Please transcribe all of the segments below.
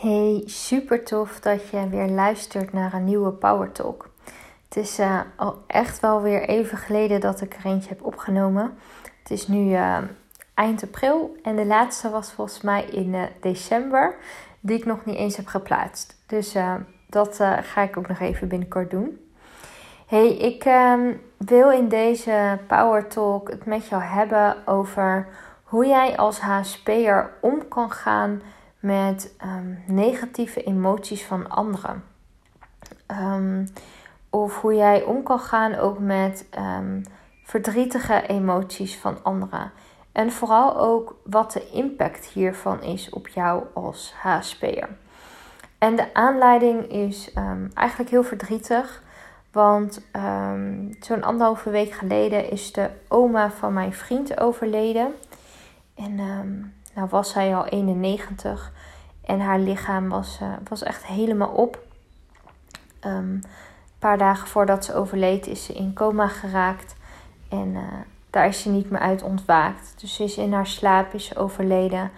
Hey, super tof dat je weer luistert naar een nieuwe Power Talk. Het is uh, al echt wel weer even geleden dat ik er eentje heb opgenomen. Het is nu uh, eind april en de laatste was volgens mij in uh, december, die ik nog niet eens heb geplaatst. Dus dat ga ik ook nog even binnenkort doen. Hey, ik ehm, wil in deze Power Talk het met jou hebben over hoe jij als HSP'er om kan gaan met um, negatieve emoties van anderen. Um, of hoe jij om kan gaan ook met um, verdrietige emoties van anderen. En vooral ook wat de impact hiervan is op jou als HSP'er. En de aanleiding is eigenlijk heel verdrietig. Want zo'n anderhalve week geleden is de oma van mijn vriend overleden. En nou was zij al 91 en haar lichaam was, uh, was echt helemaal op. Een paar dagen voordat ze overleed is ze in coma geraakt. En uh, daar is ze niet meer uit ontwaakt. Dus ze is in haar slaap is overleden.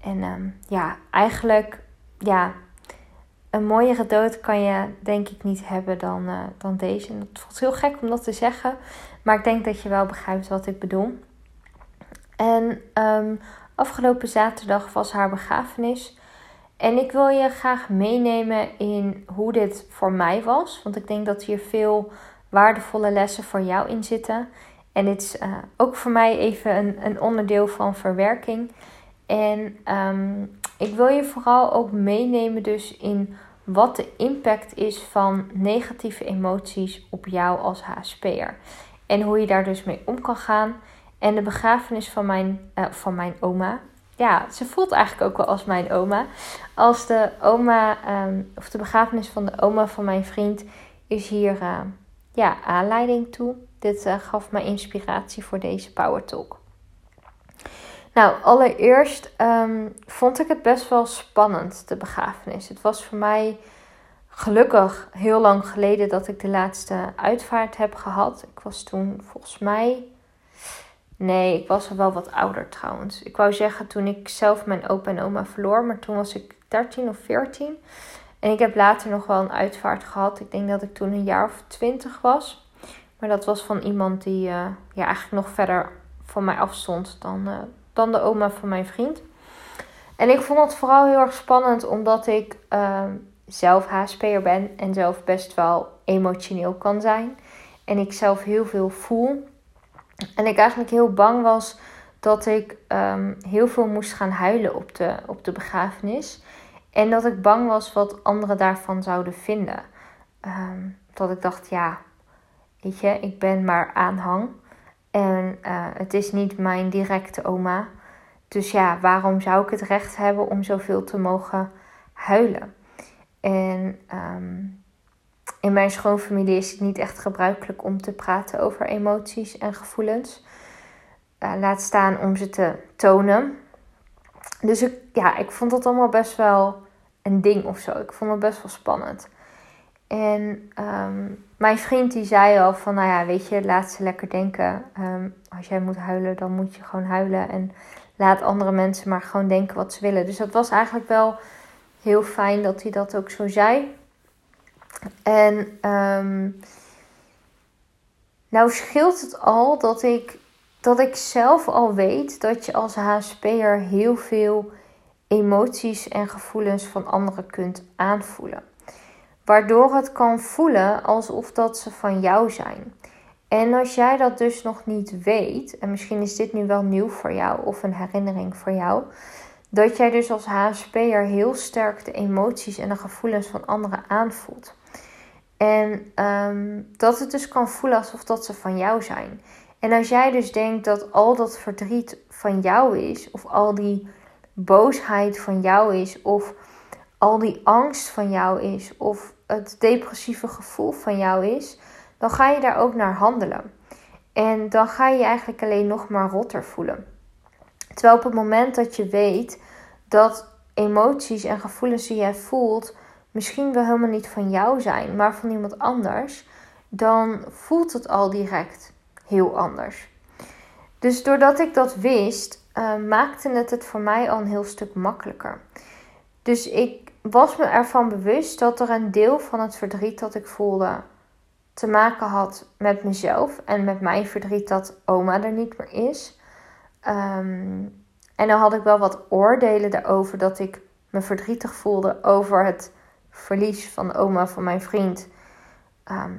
En um, ja, eigenlijk, ja, een mooiere dood kan je denk ik niet hebben dan, uh, dan deze. En het voelt heel gek om dat te zeggen. Maar ik denk dat je wel begrijpt wat ik bedoel. En um, Afgelopen zaterdag was haar begrafenis. En ik wil je graag meenemen in hoe dit voor mij was. Want ik denk dat hier veel waardevolle lessen voor jou in zitten. En dit is uh, ook voor mij even een, een, onderdeel van verwerking. En um, ik wil je vooral ook meenemen dus in wat de impact is van negatieve emoties op jou als HSP'er. En hoe je daar dus mee om kan gaan. En de begrafenis van mijn, uh, van mijn oma. Ja, ze voelt eigenlijk ook wel als mijn oma. Als de oma, um, of de begrafenis van de oma van mijn vriend, is hier uh, ja, aanleiding toe. Dit uh, gaf me inspiratie voor deze Power Talk. Nou, allereerst um, vond ik het best wel spannend, de begrafenis. Het was voor mij gelukkig heel lang geleden dat ik de laatste uitvaart heb gehad. Ik was toen volgens mij Nee, ik was al wel wat ouder trouwens. Ik wou zeggen toen ik zelf mijn opa en oma verloor, maar toen was ik 13 of 14. En ik heb later nog wel een uitvaart gehad. Ik denk dat ik toen een jaar of 20 was. Maar dat was van iemand die uh, ja, eigenlijk nog verder van mij afstond dan, uh, dan de oma van mijn vriend. En ik vond het vooral heel erg spannend omdat ik uh, zelf HSP'er ben en zelf best wel emotioneel kan zijn. En ik zelf heel veel voel. En ik eigenlijk heel bang was dat ik um, heel veel moest gaan huilen op de, op de begrafenis. En dat ik bang was wat anderen daarvan zouden vinden. Um, dat ik dacht, ja, weet je, ik ben maar aanhang. En uh, het is niet mijn directe oma. Dus ja, waarom zou ik het recht hebben om zoveel te mogen huilen? En um, in mijn schoonfamilie is het niet echt gebruikelijk om te praten over emoties en gevoelens. Uh, laat staan om ze te tonen. Dus ik, ja, ik vond dat allemaal best wel een ding of zo. Ik vond het best wel spannend. En um, mijn vriend die zei al van, nou ja, weet je, laat ze lekker denken. Um, als jij moet huilen, dan moet je gewoon huilen. En laat andere mensen maar gewoon denken wat ze willen. Dus dat was eigenlijk wel heel fijn dat hij dat ook zo zei. En um, nou scheelt het al dat ik, dat ik zelf al weet dat je als HSP'er heel veel emoties en gevoelens van anderen kunt aanvoelen. Waardoor het kan voelen alsof dat ze van jou zijn. En als jij dat dus nog niet weet, en misschien is dit nu wel nieuw voor jou of een herinnering voor jou, dat jij dus als HSP'er heel sterk de emoties en de gevoelens van anderen aanvoelt. En um, dat het dus kan voelen alsof dat ze van jou zijn. En als jij dus denkt dat al dat verdriet van jou is, of al die boosheid van jou is, of al die angst van jou is, of het depressieve gevoel van jou is, dan ga je daar ook naar handelen. En dan ga je je eigenlijk alleen nog maar rotter voelen. Terwijl op het moment dat je weet dat emoties en gevoelens die jij voelt misschien wel helemaal niet van jou zijn, maar van iemand anders, dan voelt het al direct heel anders. Dus doordat ik dat wist, uh, maakte het het voor mij al een heel stuk makkelijker. Dus ik was me ervan bewust dat er een deel van het verdriet dat ik voelde te maken had met mezelf en met mijn verdriet dat oma er niet meer is. Ehm, en dan had ik wel wat oordelen daarover dat ik me verdrietig voelde over het verlies van oma van mijn vriend. Ehm,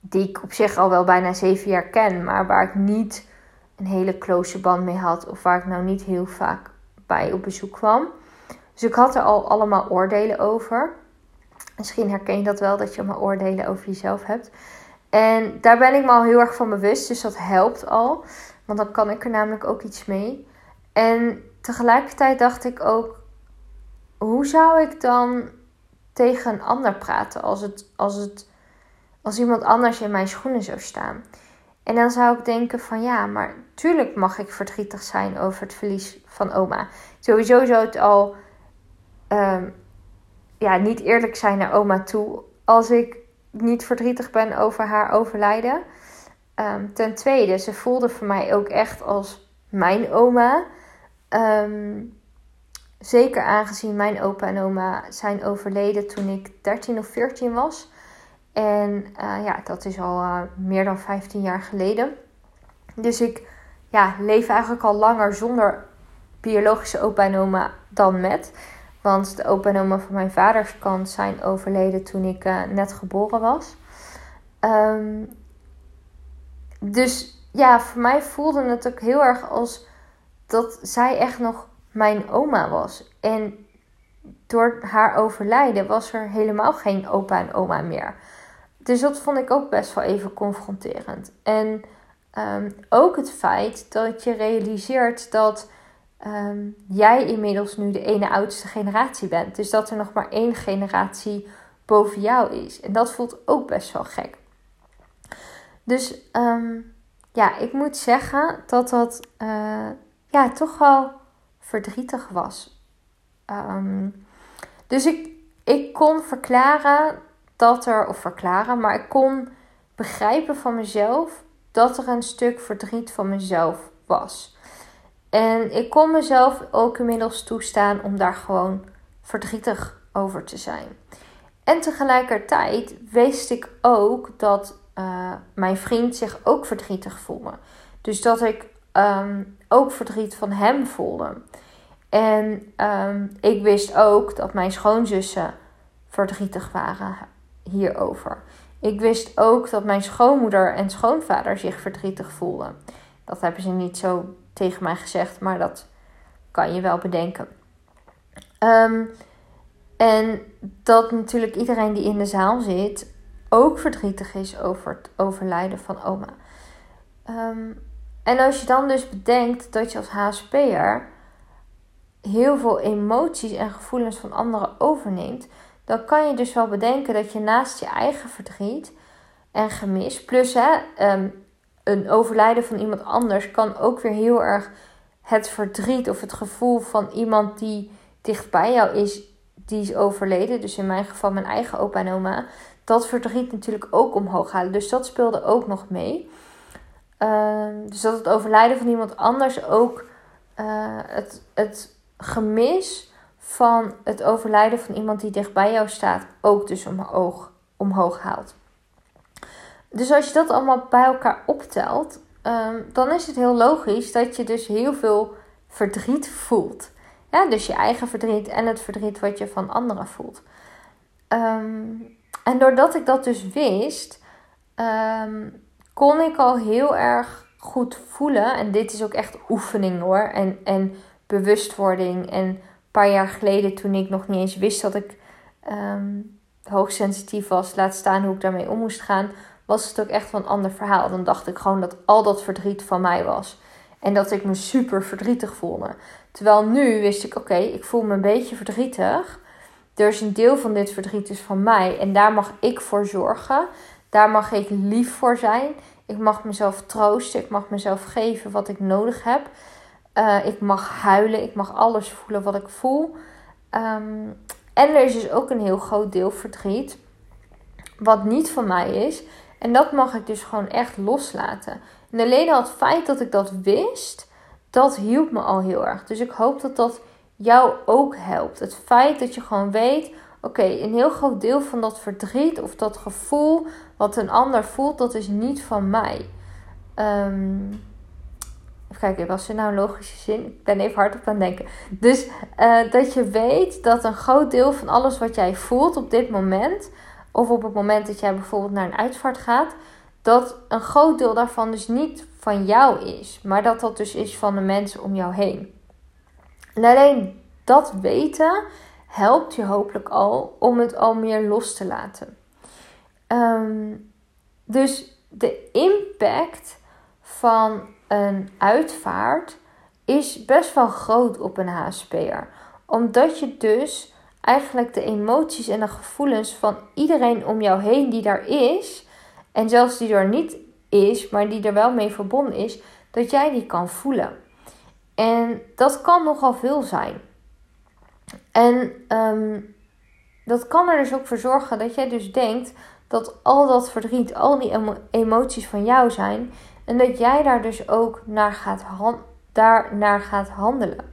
die ik op zich al wel bijna zeven jaar ken, maar waar ik niet een hele close band mee had. Of waar ik nou niet heel vaak bij op bezoek kwam. Dus ik had er al allemaal oordelen over. Misschien herken je dat wel, dat je allemaal oordelen over jezelf hebt. En daar ben ik me al heel erg van bewust, dus dat helpt al. Want dan kan ik er namelijk ook iets mee. En tegelijkertijd dacht ik ook, hoe zou ik dan tegen een ander praten als, het, als, het, als iemand anders in mijn schoenen zou staan? En dan zou ik denken van ja, maar tuurlijk mag ik verdrietig zijn over het verlies van oma. Sowieso zou het al ehm, ja, niet eerlijk zijn naar oma toe als ik niet verdrietig ben over haar overlijden. Um, ten tweede, ze voelde voor mij ook echt als mijn oma. Ehm, zeker aangezien mijn opa en oma zijn overleden toen ik 13 of 14 was. En uh, ja, dat is al uh, meer dan 15 jaar geleden. Dus ik ja, leef eigenlijk al langer zonder biologische opa en oma dan met. Want de opa en oma van mijn vaders kant zijn overleden toen ik uh, net geboren was. Um, dus ja, voor mij voelde het ook heel erg als dat zij echt nog mijn oma was. En door haar overlijden was er helemaal geen opa en oma meer. Dus dat vond ik ook best wel even confronterend. En um, ook het feit dat je realiseert dat um, jij inmiddels nu de ene oudste generatie bent. Dus dat er nog maar één generatie boven jou is. En dat voelt ook best wel gek. Dus um, ja, ik moet zeggen dat dat uh, ja, toch wel verdrietig was. Um, dus ik, ik kon verklaren dat er, of verklaren, maar ik kon begrijpen van mezelf dat er een stuk verdriet van mezelf was. En ik kon mezelf ook inmiddels toestaan om daar gewoon verdrietig over te zijn. En tegelijkertijd wist ik ook dat uh, mijn vriend zich ook verdrietig voelde. Dus dat ik um, ook verdriet van hem voelde. En um, ik wist ook dat mijn schoonzussen verdrietig waren hierover. Ik wist ook dat mijn schoonmoeder en schoonvader zich verdrietig voelden. Dat hebben ze niet zo tegen mij gezegd, maar dat kan je wel bedenken. Um, en dat natuurlijk iedereen die in de zaal zit ook verdrietig is over het overlijden van oma. Um, en als je dan dus bedenkt dat je als HSP'er heel veel emoties en gevoelens van anderen overneemt, dan kan je dus wel bedenken dat je naast je eigen verdriet en gemis, plus hè, um, een overlijden van iemand anders, kan ook weer heel erg het verdriet of het gevoel van iemand die dicht bij jou is, die is overleden. Dus in mijn geval mijn eigen opa en oma. Dat verdriet natuurlijk ook omhoog halen. Dus dat speelde ook nog mee. Uh, dus dat het overlijden van iemand anders ook uh, het, het gemis van het overlijden van iemand die dicht bij jou staat ook dus omhoog, omhoog haalt. Dus als je dat allemaal bij elkaar optelt, um, dan is het heel logisch dat je dus heel veel verdriet voelt. Ja, dus je eigen verdriet en het verdriet wat je van anderen voelt. Um, en doordat ik dat dus wist, kon ik al heel erg goed voelen. En dit is ook echt oefening hoor. En, en bewustwording. En een paar jaar geleden, toen ik nog niet eens wist dat ik um, hoogsensitief was, laat staan hoe ik daarmee om moest gaan, was het ook echt wel een ander verhaal. Dan dacht ik gewoon dat al dat verdriet van mij was. En dat ik me super verdrietig voelde. Terwijl nu wist ik, oké, ik voel me een beetje verdrietig. Er is een deel van dit verdriet is van mij. En daar mag ik voor zorgen. Daar mag ik lief voor zijn. Ik mag mezelf troosten. Ik mag mezelf geven wat ik nodig heb. Uh, ik mag huilen. Ik mag alles voelen wat ik voel. Um, en er is dus ook een heel groot deel verdriet. Wat niet van mij is. En dat mag ik dus gewoon echt loslaten. En alleen al het feit dat ik dat wist, dat hielp me al heel erg. Dus ik hoop dat dat jou ook helpt. Het feit dat je gewoon weet: oké, een heel groot deel van dat verdriet of dat gevoel wat een ander voelt, dat is niet van mij. Um, even kijken, was er nou een logische zin? Ik ben even hard op aan het denken. Dus uh, dat je weet dat een groot deel van alles wat jij voelt op dit moment, of op het moment dat jij bijvoorbeeld naar een uitvaart gaat, dat een groot deel daarvan dus niet van jou is, maar dat dat dus is van de mensen om jou heen. En alleen dat weten helpt je hopelijk al om het al meer los te laten. Um, dus de impact van een uitvaart is best wel groot op een HSP'er. Omdat je dus eigenlijk de emoties en de gevoelens van iedereen om jou heen die daar is, en zelfs die er niet is, maar die er wel mee verbonden is, dat jij die kan voelen. En dat kan nogal veel zijn. En ehm, dat kan er dus ook voor zorgen dat jij dus denkt dat al dat verdriet, al die emoties van jou zijn. En dat jij daar dus ook naar gaat, daar naar gaat handelen.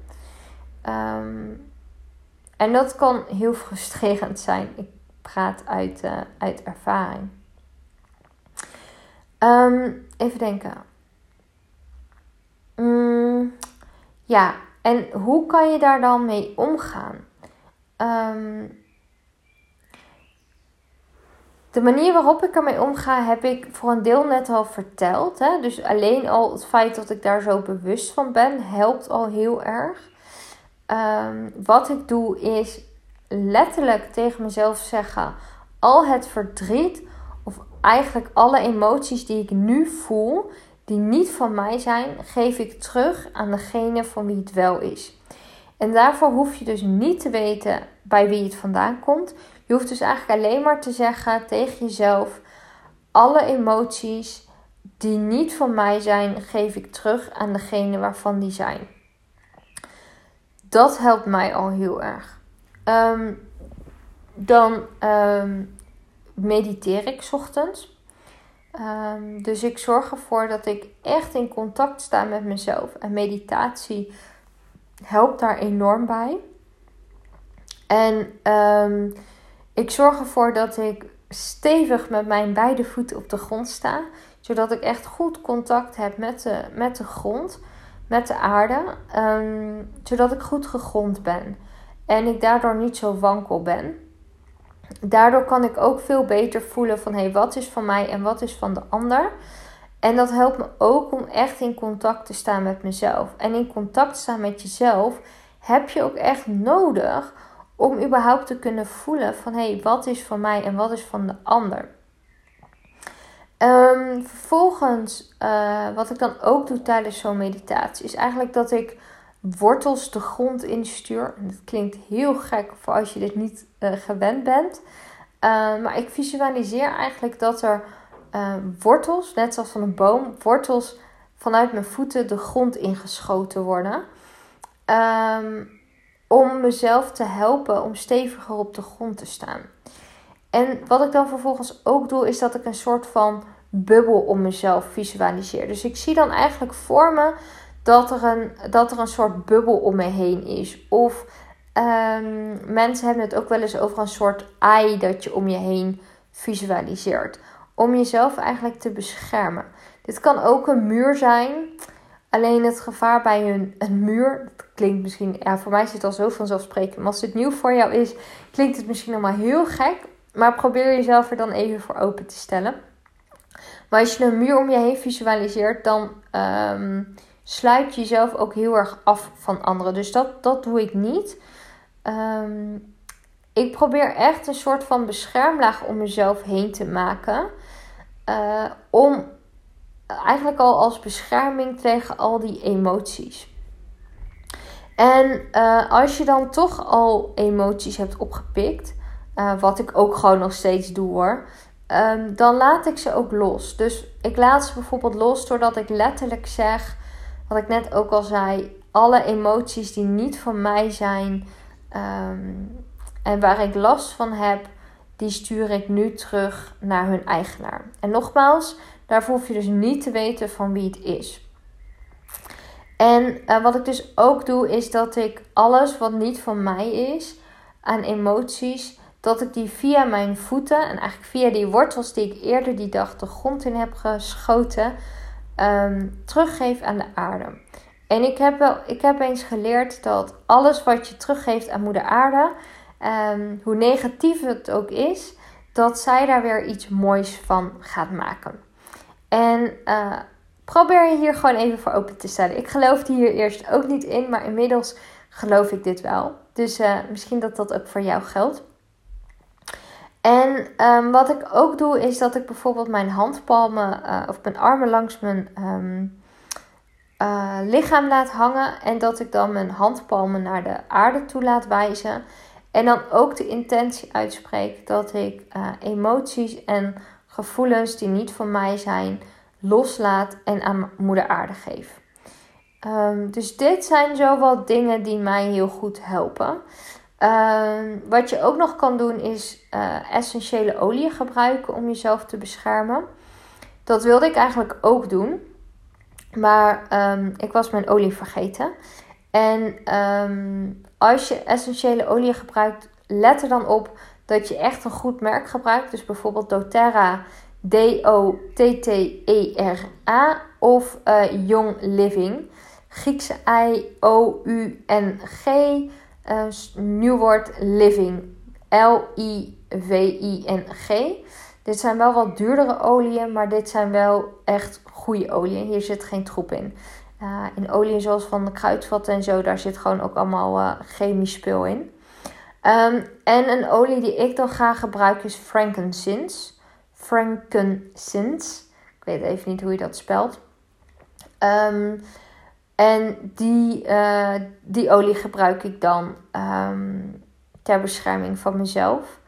Ehm, en dat kan heel frustrerend zijn. Ik praat uit, uh, uit ervaring. Ehm, even denken. Mm, ja, en hoe kan je daar dan mee omgaan? Um, de manier waarop ik ermee omga, heb ik voor een deel net al verteld. Hè? Dus alleen al het feit dat ik daar zo bewust van ben, helpt al heel erg. Um, wat ik doe is letterlijk tegen mezelf zeggen: al het verdriet of eigenlijk alle emoties die ik nu voel, die niet van mij zijn, geef ik terug aan degene van wie het wel is. En daarvoor hoef je dus niet te weten bij wie het vandaan komt. Je hoeft dus eigenlijk alleen maar te zeggen tegen jezelf: alle emoties die niet van mij zijn, geef ik terug aan degene waarvan die zijn. Dat helpt mij al heel erg. Ehm, dan ehm, mediteer ik ochtends. Um, dus ik zorg ervoor dat ik echt in contact sta met mezelf. En meditatie helpt daar enorm bij. En um, ik zorg ervoor dat ik stevig met mijn beide voeten op de grond sta. Zodat ik echt goed contact heb met de, met de grond, met de aarde. Um, zodat ik goed gegrond ben. En ik daardoor niet zo wankel ben. Daardoor kan ik ook veel beter voelen van hé, hey, wat is van mij en wat is van de ander. En dat helpt me ook om echt in contact te staan met mezelf. En in contact staan met jezelf heb je ook echt nodig om überhaupt te kunnen voelen van hé, hey, wat is van mij en wat is van de ander. Um, vervolgens, uh, wat ik dan ook doe tijdens zo'n meditatie, is eigenlijk dat ik wortels de grond instuur. En dat klinkt heel gek voor als je dit niet uh, gewend bent. Uh, maar ik visualiseer eigenlijk dat er wortels, net zoals van een boom, wortels vanuit mijn voeten de grond ingeschoten worden. Um, om mezelf te helpen om steviger op de grond te staan. En wat ik dan vervolgens ook doe, is dat ik een soort van bubbel om mezelf visualiseer. Dus ik zie dan eigenlijk voor me dat er een, dat er een soort bubbel om me heen is. Of um, mensen hebben het ook wel eens over een soort ei dat je om je heen visualiseert. Om jezelf eigenlijk te beschermen. Dit kan ook een muur zijn. Alleen het gevaar bij een, een muur, dat klinkt misschien, ja, voor mij is het al zo vanzelfsprekend. Maar als het nieuw voor jou is, klinkt het misschien allemaal heel gek. Maar probeer jezelf er dan even voor open te stellen. Maar als je een muur om je heen visualiseert, dan um, sluit je jezelf ook heel erg af van anderen. Dus dat, dat doe ik niet. Um, ik probeer echt een soort van beschermlaag om mezelf heen te maken. Uh, om eigenlijk al als bescherming tegen al die emoties. En uh, als je dan toch al emoties hebt opgepikt, uh, wat ik ook gewoon nog steeds doe hoor, um, dan laat ik ze ook los. Dus ik laat ze bijvoorbeeld los doordat ik letterlijk zeg, wat ik net ook al zei, alle emoties die niet van mij zijn um, en waar ik last van heb, die stuur ik nu terug naar hun eigenaar. En nogmaals, Daarvoor hoef je dus niet te weten van wie het is. En uh, wat ik dus ook doe, is dat ik alles wat niet van mij is, aan emoties, dat ik die via mijn voeten en eigenlijk via die wortels die ik eerder die dag de grond in heb geschoten, um, teruggeef aan de aarde. En ik heb, wel, ik heb eens geleerd dat alles wat je teruggeeft aan Moeder Aarde, um, hoe negatief het ook is, dat zij daar weer iets moois van gaat maken. En uh, probeer je hier gewoon even voor open te stellen. Ik geloofde hier eerst ook niet in, maar inmiddels geloof ik dit wel. Dus uh, misschien dat dat ook voor jou geldt. En um, wat ik ook doe, is dat ik bijvoorbeeld mijn handpalmen uh, of mijn armen langs mijn uh, lichaam laat hangen. En dat ik dan mijn handpalmen naar de aarde toe laat wijzen. En dan ook de intentie uitspreek dat ik uh, emoties en gevoelens die niet van mij zijn, loslaat en aan moeder aarde geef. Um, dus dit zijn zo dingen die mij heel goed helpen. Uh, wat je ook nog kan doen is uh, essentiële olie gebruiken om jezelf te beschermen. Dat wilde ik eigenlijk ook doen. Maar um, ik was mijn olie vergeten. En um, als je essentiële olie gebruikt, let er dan op dat je echt een goed merk gebruikt. Dus bijvoorbeeld doTERRA, D-O-T-T-E-R-A of uh, Young Living. Griekse I, O-U-N-G. Uh, nieuw woord living. L-I-V-I-N-G. Dit zijn wel wat duurdere oliën, maar dit zijn wel echt goede oliën. Hier zit geen troep in. In oliën zoals van de kruidvat en zo, daar zit gewoon ook allemaal uh, chemisch spul in. Um, en een olie die ik dan graag gebruik is frankincense. Frankincense. Ik weet even niet hoe je dat spelt. Um, en die, uh, die olie gebruik ik dan um, ter bescherming van mezelf.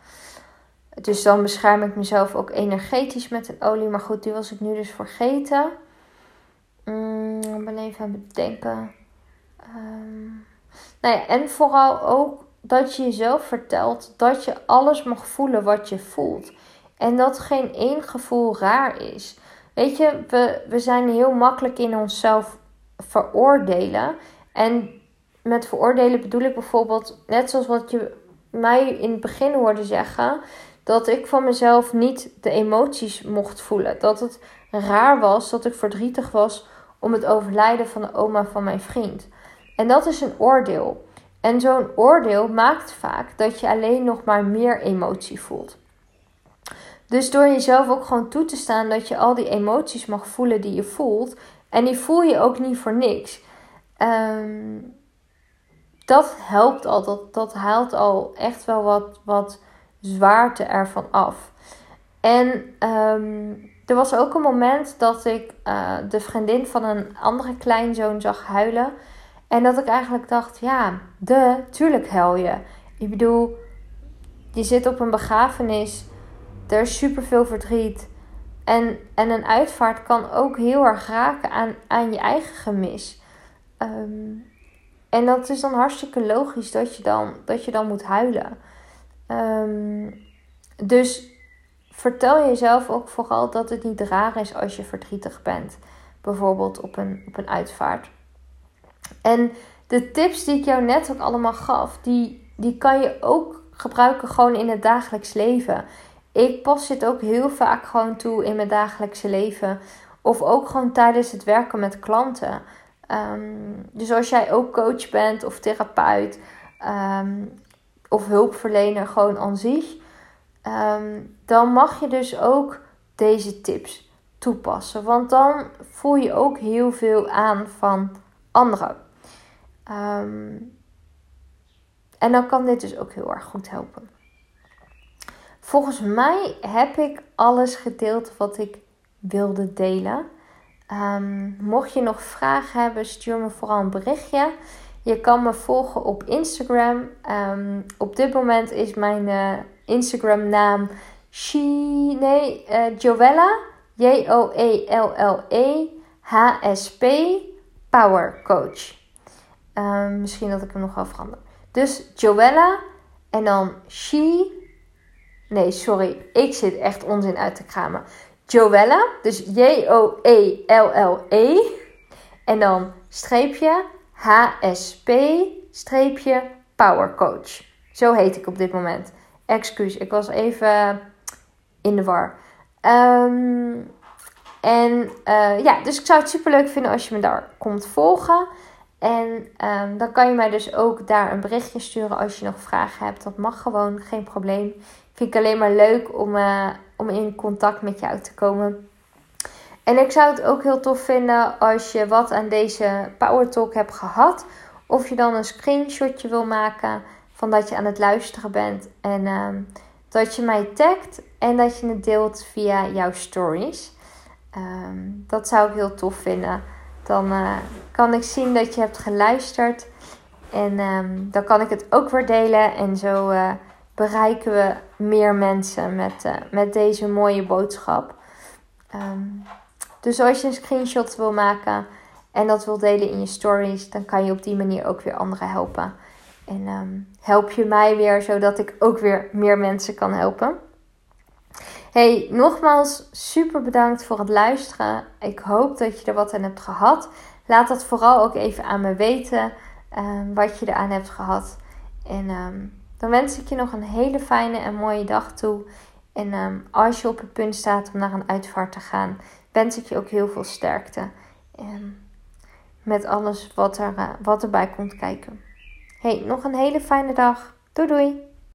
Dus dan bescherm ik mezelf ook energetisch met een olie. Maar goed, die was ik nu dus vergeten. Mm, ik ben even aan bedenken. Um, nou en vooral ook dat je jezelf vertelt dat je alles mag voelen wat je voelt. En dat geen één gevoel raar is. Weet je, we, we zijn heel makkelijk in onszelf veroordelen. En met veroordelen bedoel ik bijvoorbeeld, net zoals wat je mij in het begin hoorde zeggen, dat ik van mezelf niet de emoties mocht voelen. Dat het raar was, dat ik verdrietig was om het overlijden van de oma van mijn vriend. En dat is een oordeel. En zo'n oordeel maakt vaak dat je alleen nog maar meer emotie voelt. Dus door jezelf ook gewoon toe te staan dat je al die emoties mag voelen die je voelt, en die voel je ook niet voor niks. Um, dat helpt al. Dat, dat haalt al echt wel wat, wat zwaarte ervan af. En um, er was ook een moment dat ik uh, de vriendin van een andere kleinzoon zag huilen. En dat ik eigenlijk dacht, ja, de, tuurlijk huil je. Ik bedoel, je zit op een begrafenis. Er is superveel verdriet. En, en een uitvaart kan ook heel erg raken aan, aan je eigen gemis. Um, en dat is dan hartstikke logisch dat je dan, dat je dan moet huilen. Um, dus vertel jezelf ook vooral dat het niet raar is als je verdrietig bent. Bijvoorbeeld op een, op een uitvaart. En de tips die ik jou net ook allemaal gaf, die, die kan je ook gebruiken gewoon in het dagelijks leven ik pas dit ook heel vaak gewoon toe in mijn dagelijkse leven. Of ook gewoon tijdens het werken met klanten. Um, dus als jij ook coach bent of therapeut um, of hulpverlener gewoon aan zich. Um, dan mag je dus ook deze tips toepassen. Want dan voel je ook heel veel aan van anderen. en dan kan dit dus ook heel erg goed helpen. Volgens mij heb ik alles gedeeld wat ik wilde delen. Um, mocht je nog vragen hebben, stuur me vooral een berichtje. Je kan me volgen op Instagram. Um, op dit moment is mijn uh, Instagram naam She, nee, uh, Joella. J-O-E-L-L-E H-S-P Power Coach. Um, misschien dat ik hem nog ga veranderen. Dus Joella en dan She Nee, sorry. Ik zit echt onzin uit te kramen. Joella. Dus J-O-E-L-L-E. En dan streepje HSP streepje Power Coach. Zo heet ik op dit moment. Excuus, ik was even in de war. Ehm, en uh, ja, dus ik zou het super leuk vinden als je me daar komt volgen. En um, dan kan je mij dus ook daar een berichtje sturen als je nog vragen hebt. Dat mag gewoon, geen probleem. Vind ik alleen maar leuk om, uh, om in contact met jou te komen. En ik zou het ook heel tof vinden als je wat aan deze Power Talk hebt gehad. Of je dan een screenshotje wil maken van dat je aan het luisteren bent. En um, dat je mij tagt en dat je het deelt via jouw stories. Um, dat zou ik heel tof vinden. Dan uh, kan ik zien dat je hebt geluisterd. En um, dan kan ik het ook weer delen. En zo uh, bereiken we meer mensen met, uh, met deze mooie boodschap. Um, dus als je een screenshot wil maken en dat wil delen in je stories, dan kan je op die manier ook weer anderen helpen. En um, help je mij weer, zodat ik ook weer meer mensen kan helpen. Hey, nogmaals super bedankt voor het luisteren. Ik hoop dat je er wat aan hebt gehad. Laat dat vooral ook even aan me weten um, wat je eraan hebt gehad. En um, dan wens ik je nog een hele fijne en mooie dag toe. En als je op het punt staat om naar een uitvaart te gaan, wens ik je ook heel veel sterkte. En met alles wat, er, uh, wat erbij komt kijken. Hey, nog een hele fijne dag. Doei doei!